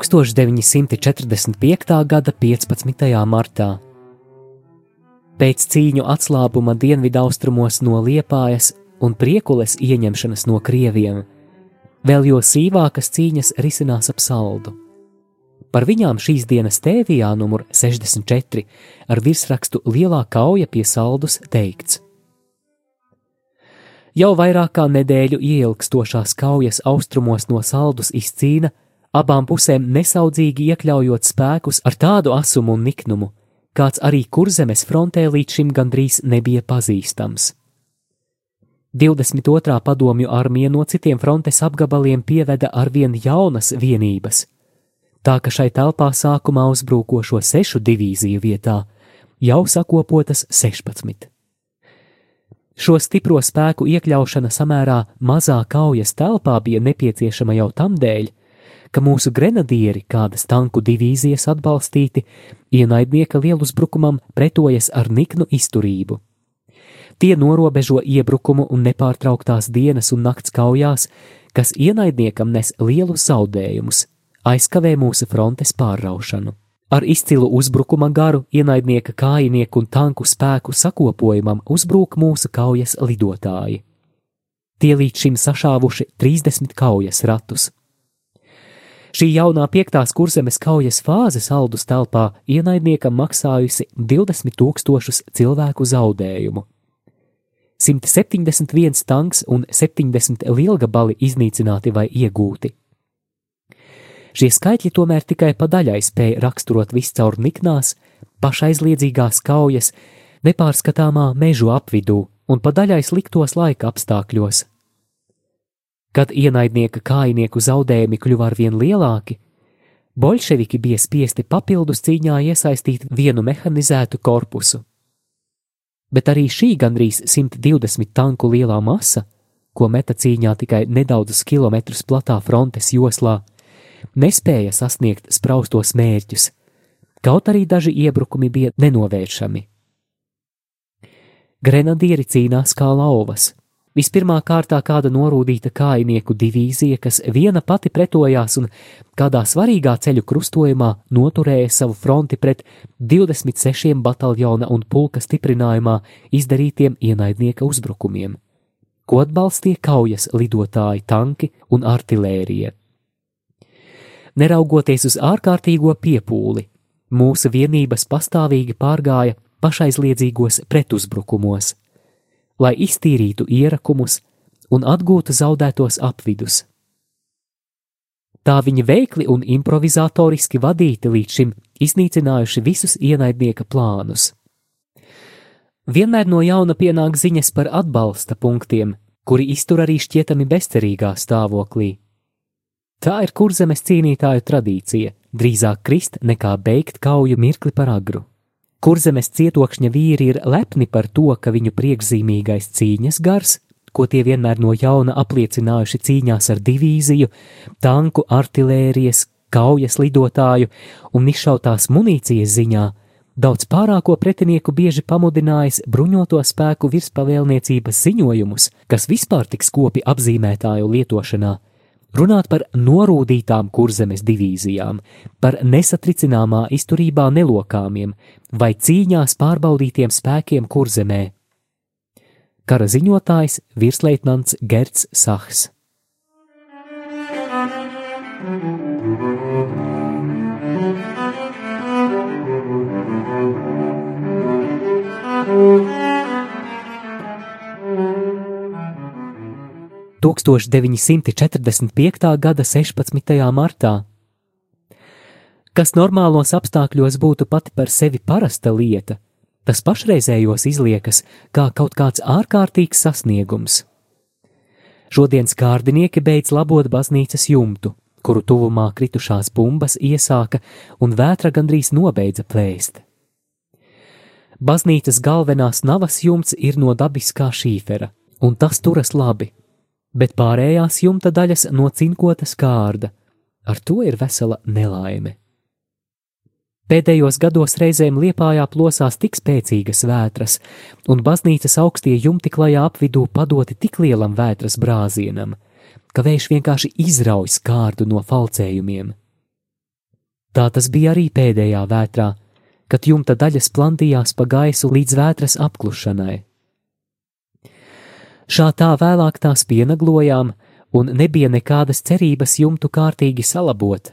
1945. gada 15. martā. Pēc cīņu atslābuma dienvidaustrumos no Liepājas un priekules ieņemšanas no Krieviem, vēl jo sīvākas cīņas risinās ap saldu. Par viņām šīs dienas tēvijā numur 64 ar virsrakstu Lielā kauja pie saldus teikts. Jau vairāk kā nedēļu ieilgstošās kaujas austrumos no saldus izcīna abām pusēm nesaudzīgi iekļaujot spēkus ar tādu asumu un niknumu, kāds arī kurzemes frontē līdz šim gandrīz nebija pazīstams. 22. padomju armija no citiem frontes apgabaliem pieveda arvien jaunas vienības, tā ka šai telpā sākumā uzbrukošo sešu divīziju vietā jau sakopotas 16. Šo stipro spēku iekļaušana samērā mazā kaujas telpā bija nepieciešama jau tam dēļ, ka mūsu grenadieri, kādas tanku divīzijas atbalstīti, ienaidnieka lieluzbrukumam pretojas ar niknu izturību. Tie norobežo iebrukumu un nepārtrauktās dienas un nakts kaujās, kas ienaidniekam nes lielus zaudējumus, aizkavē mūsu frontes pārraušanu. Ar izcilu uzbrukuma garu ienaidnieka kājinieku un tanku spēku sakopojumam uzbrūk mūsu kaujas lidotāji. Tie līdz šim sašāvuši 30 kaujas ratus. Šī jaunā piektās kurzemes kaujas fāze saldus telpā ienaidniekam maksājusi 20 tūkstošus cilvēku zaudējumu. 171 tanks un 70 lielgabali iznīcināti vai iegūti. Šie skaitļi tomēr tikai pa daļai spēja raksturot viscaur niknās, pašaizliedzīgās kaujas, nepārskatāmā mežu apvidū un pa daļai sliktos laika apstākļos, Kad ienaidnieka kājinieku zaudējumi kļuva arvien lielāki, bolševiki bija spiesti papildus cīņā iesaistīt vienu mehanizētu korpusu. Bet arī šī gandrīz 120 tanku lielā masa, ko meta cīņā tikai nedaudzus kilometrus platā frontes joslā, nespēja sasniegt spraustos mērķus, kaut arī daži iebrukumi bija nenovēršami. Grenadieri cīnās kā lauvas, Vispirmā kārtā kāda norūdīta kājinieku divīzija, kas viena pati pretojās un kādā svarīgā ceļu krustojumā noturēja savu fronti pret 26 bataljona un pulka stiprinājumā izdarītiem ienaidnieka uzbrukumiem, ko atbalstīja kaujas lidotāji, tanki un artilērija. Neraugoties uz ārkārtīgo piepūli, mūsu vienības pastāvīgi pārgāja pašaizliedzīgos pretuzbrukumos lai iztīrītu ierakumus un atgūtu zaudētos apvidus. Tā viņi veikli un improvizatoriski vadīti līdz šim iznīcinājuši visus ienaidnieka plānus. Vienmēr no jauna pienāk ziņas par atbalsta punktiem, kuri iztur arī šķietami bezcerīgā stāvoklī. Tā ir kurzemes cīnītāju tradīcija - drīzāk krist nekā beigt kauju mirkli par agru. Kurzemes cietokšņa vīri ir lepni par to, ka viņu priekšzīmīgais cīņas gars, ko tie vienmēr no jauna apliecinājuši cīņās ar divīziju, tanku, artilērijas, kaujas lidotāju un izšautās munīcijas ziņā, daudz pārāko pretinieku bieži pamudinājis bruņoto spēku virspavēlniecības ziņojumus, kas vispār tik skopi apzīmētāju lietošanā runāt par norūdītām kurzemes divīzijām, par nesatricināmā izturībā nelokāmiem vai cīņās pārbaudītiem spēkiem kurzemē. Kara ziņotājs virsleitnants Gerts Sachs. Thank 1945. gada 16. martā. Kas normālos apstākļos būtu pati par sevi parasta lieta, Tas pašreizējos izliekas kā kaut kāds ārkārtīgs sasniegums. Šodienas kārdinieki beidz labot baznīcas jumtu, kuru tuvumā kritušās bumbas iesāka un vētra gandrīz nobeidza plēst. Baznīcas galvenās navas jumts ir no dabiskā šīfera, un tas turas labi, bet pārējās jumta daļas no cinkotas kārda. Ar to ir vesela nelaime. Pēdējos gados reizēm liepājā plosās tik spēcīgas vētras, un baznīcas augstie jumti klajā apvidū padoti tik lielam vētras brāzienam, ka vējš vienkārši izrauj skārdu no falcējumiem. Tā tas bija arī pēdējā vētrā, kad jumta daļas plantījās pa gaisu līdz vētras apklušanai. Šā tā vēlāk tās pienaglojām, un nebija nekādas cerības jumtu kārtīgi salabot.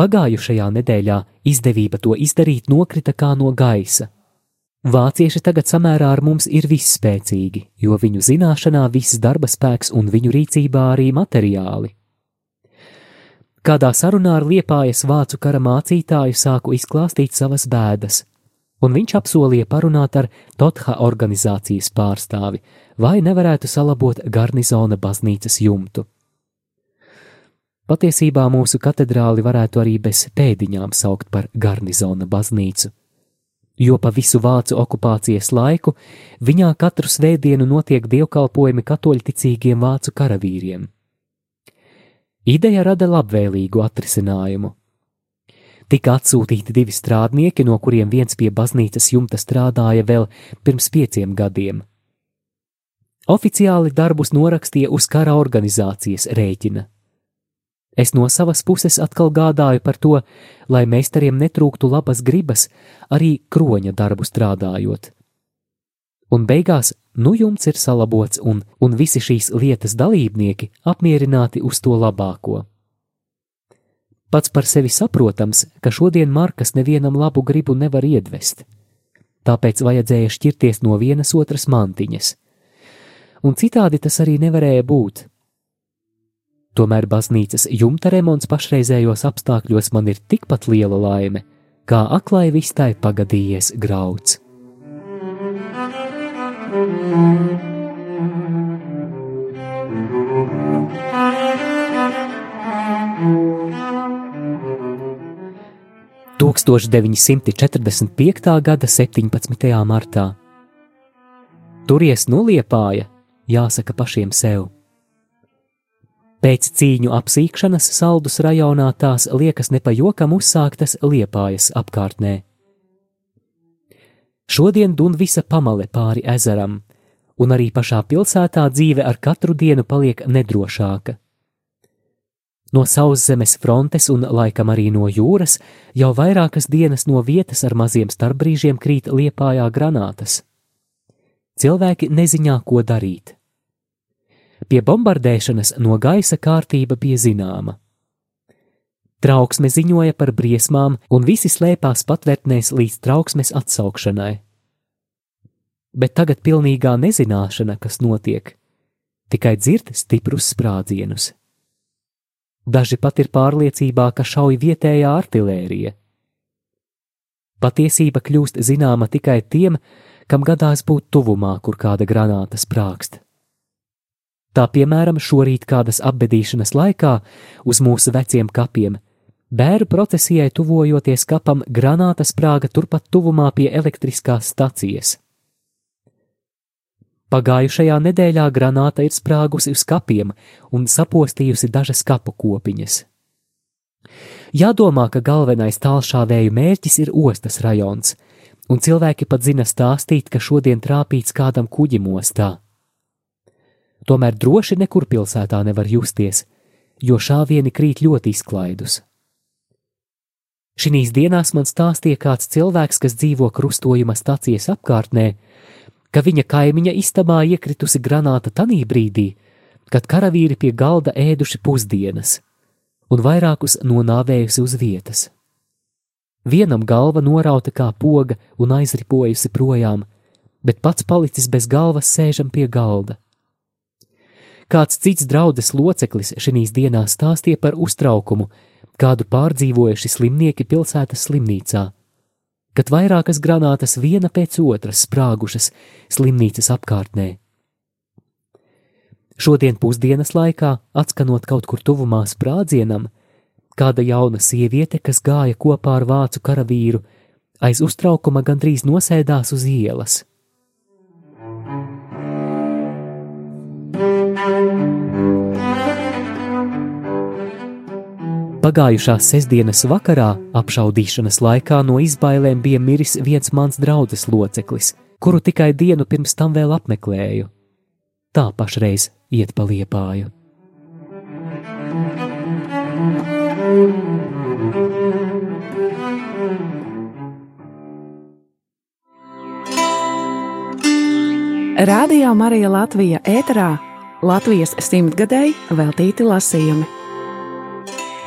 Pagājušajā nedēļā izdevība to izdarīt nokrita kā no gaisa. Vācieši tagad samērā ar mums ir visspēcīgi, jo viņu zināšanā viss darba spēks un viņu rīcībā arī materiāli. Kādā sarunā ar liepājas vācu kara mācītāju sāku izklāstīt savas bēdas, un viņš apsolīja parunāt ar Totha organizācijas pārstāvi, vai nevarētu salabot garnizona baznīcas jumtu. Patiesībā mūsu katedrāli varētu arī bez pēdiņām saukt par garnizona baznīcu jo pa visu vācu okupācijas laiku viņā katru svētdienu notiek dievkalpojumi katoļticīgiem vācu karavīriem. Ideja rada labvēlīgu atrisinājumu. Tika atsūtīti divi strādnieki, no kuriem viens pie baznīcas jumta strādāja vēl pirms pieciem gadiem. Oficiāli darbus norakstīja uz kara organizācijas rēķina. Es no savas puses atkal gādāju par to, lai meistariem netrūktu labas gribas, arī kroņa darbu strādājot. Un beigās, nu jums ir salabots, un, un visi šīs lietas dalībnieki apmierināti uz to labāko. Pats par sevi saprotams, ka šodien Markas nevienam labu gribu nevar iedvest, tāpēc vajadzēja šķirties no vienas otras mantiņas. Un citādi tas arī nevarēja būt Tomēr baznīcas jumta remonts pašreizējos apstākļos man ir tikpat liela laime, kā aklai vistai pagadījies grauds. Tūkstoš 945. gada 17. martā. Turies nuliepāja, jāsaka pašiem sev. Pēc cīņu apsīkšanas saldus rajonā tās liekas nepajokam uzsāktas liepājas apkārtnē. Šodien dun visa pamale pāri ezeram, un arī pašā pilsētā dzīve ar katru dienu paliek nedrošāka. No sauszemes frontes un laikam arī no jūras jau vairākas dienas no vietas ar maziem starpbrīžiem krīt liepājā granātas. Cilvēki neziņā, ko darīt. Pie bombardēšanas no gaisa kārtība bija zināma. Trauksme ziņoja par briesmām, un visi slēpās patvērtnēs līdz trauksmes atsaukšanai. Bet tagad pilnīgā nezināšana, kas notiek, tikai dzird stiprus sprādzienus. Daži pat ir pārliecībā, ka šauj vietējā artilērija. Patiesība kļūst zināma tikai tiem, kam gadās būt tuvumā, kur kāda granāta sprākst. Tā piemēram, šorīt kādas apbedīšanas laikā uz mūsu veciem kapiem bēru procesijai tuvojoties kapam granāta sprāga turpat tuvumā pie elektriskās stacijas. Pagājušajā nedēļā granāta ir sprāgusi uz kapiem un sapostījusi dažas kapu kopiņas. Jādomā, ka galvenais tālšāvēju mērķis ir ostas rajons, un cilvēki pat zina stāstīt, ka šodien trāpīts kādam kuģim ostā. Tomēr droši nekur pilsētā nevar justies, jo šāvieni krīt ļoti izklaidus. Šīs dienās man stāstīja kāds cilvēks, kas dzīvo krustojuma stācijas apkārtnē, ka viņa kaimiņa istabā iekritusi granāta tanī brīdī, kad karavīri pie galda ēduši pusdienas un vairākus nonāvējusi uz vietas. Vienam galva norauta kā poga un aizripojusi projām, bet pats palicis bez galvas sēžam pie galda. Kāds cits draudzes loceklis šīs dienās stāstīja par uztraukumu, kādu pārdzīvojuši slimnieki pilsētas slimnīcā. kad vairākas granātas viena pēc otras sprāgušas slimnīcas apkārtnē. Šodien pusdienas laikā, atskanot kaut kur tuvumā sprādzienam, kāda jauna sieviete, kas gāja kopā ar vācu karavīru, aiz uztraukuma gandrīz nosēdās uz ielas. Pagājušās sestdienas vakarā apšaudīšanas laikā no izbailēm bija miris viens mans draugs loceklis, kuru tikai dienu pirms tam vēl apmeklēju. Tā pašreiz iet pa liepāju. Radio Marija Latvija ēterā Latvijas simtgadēji veltīti lasījumi.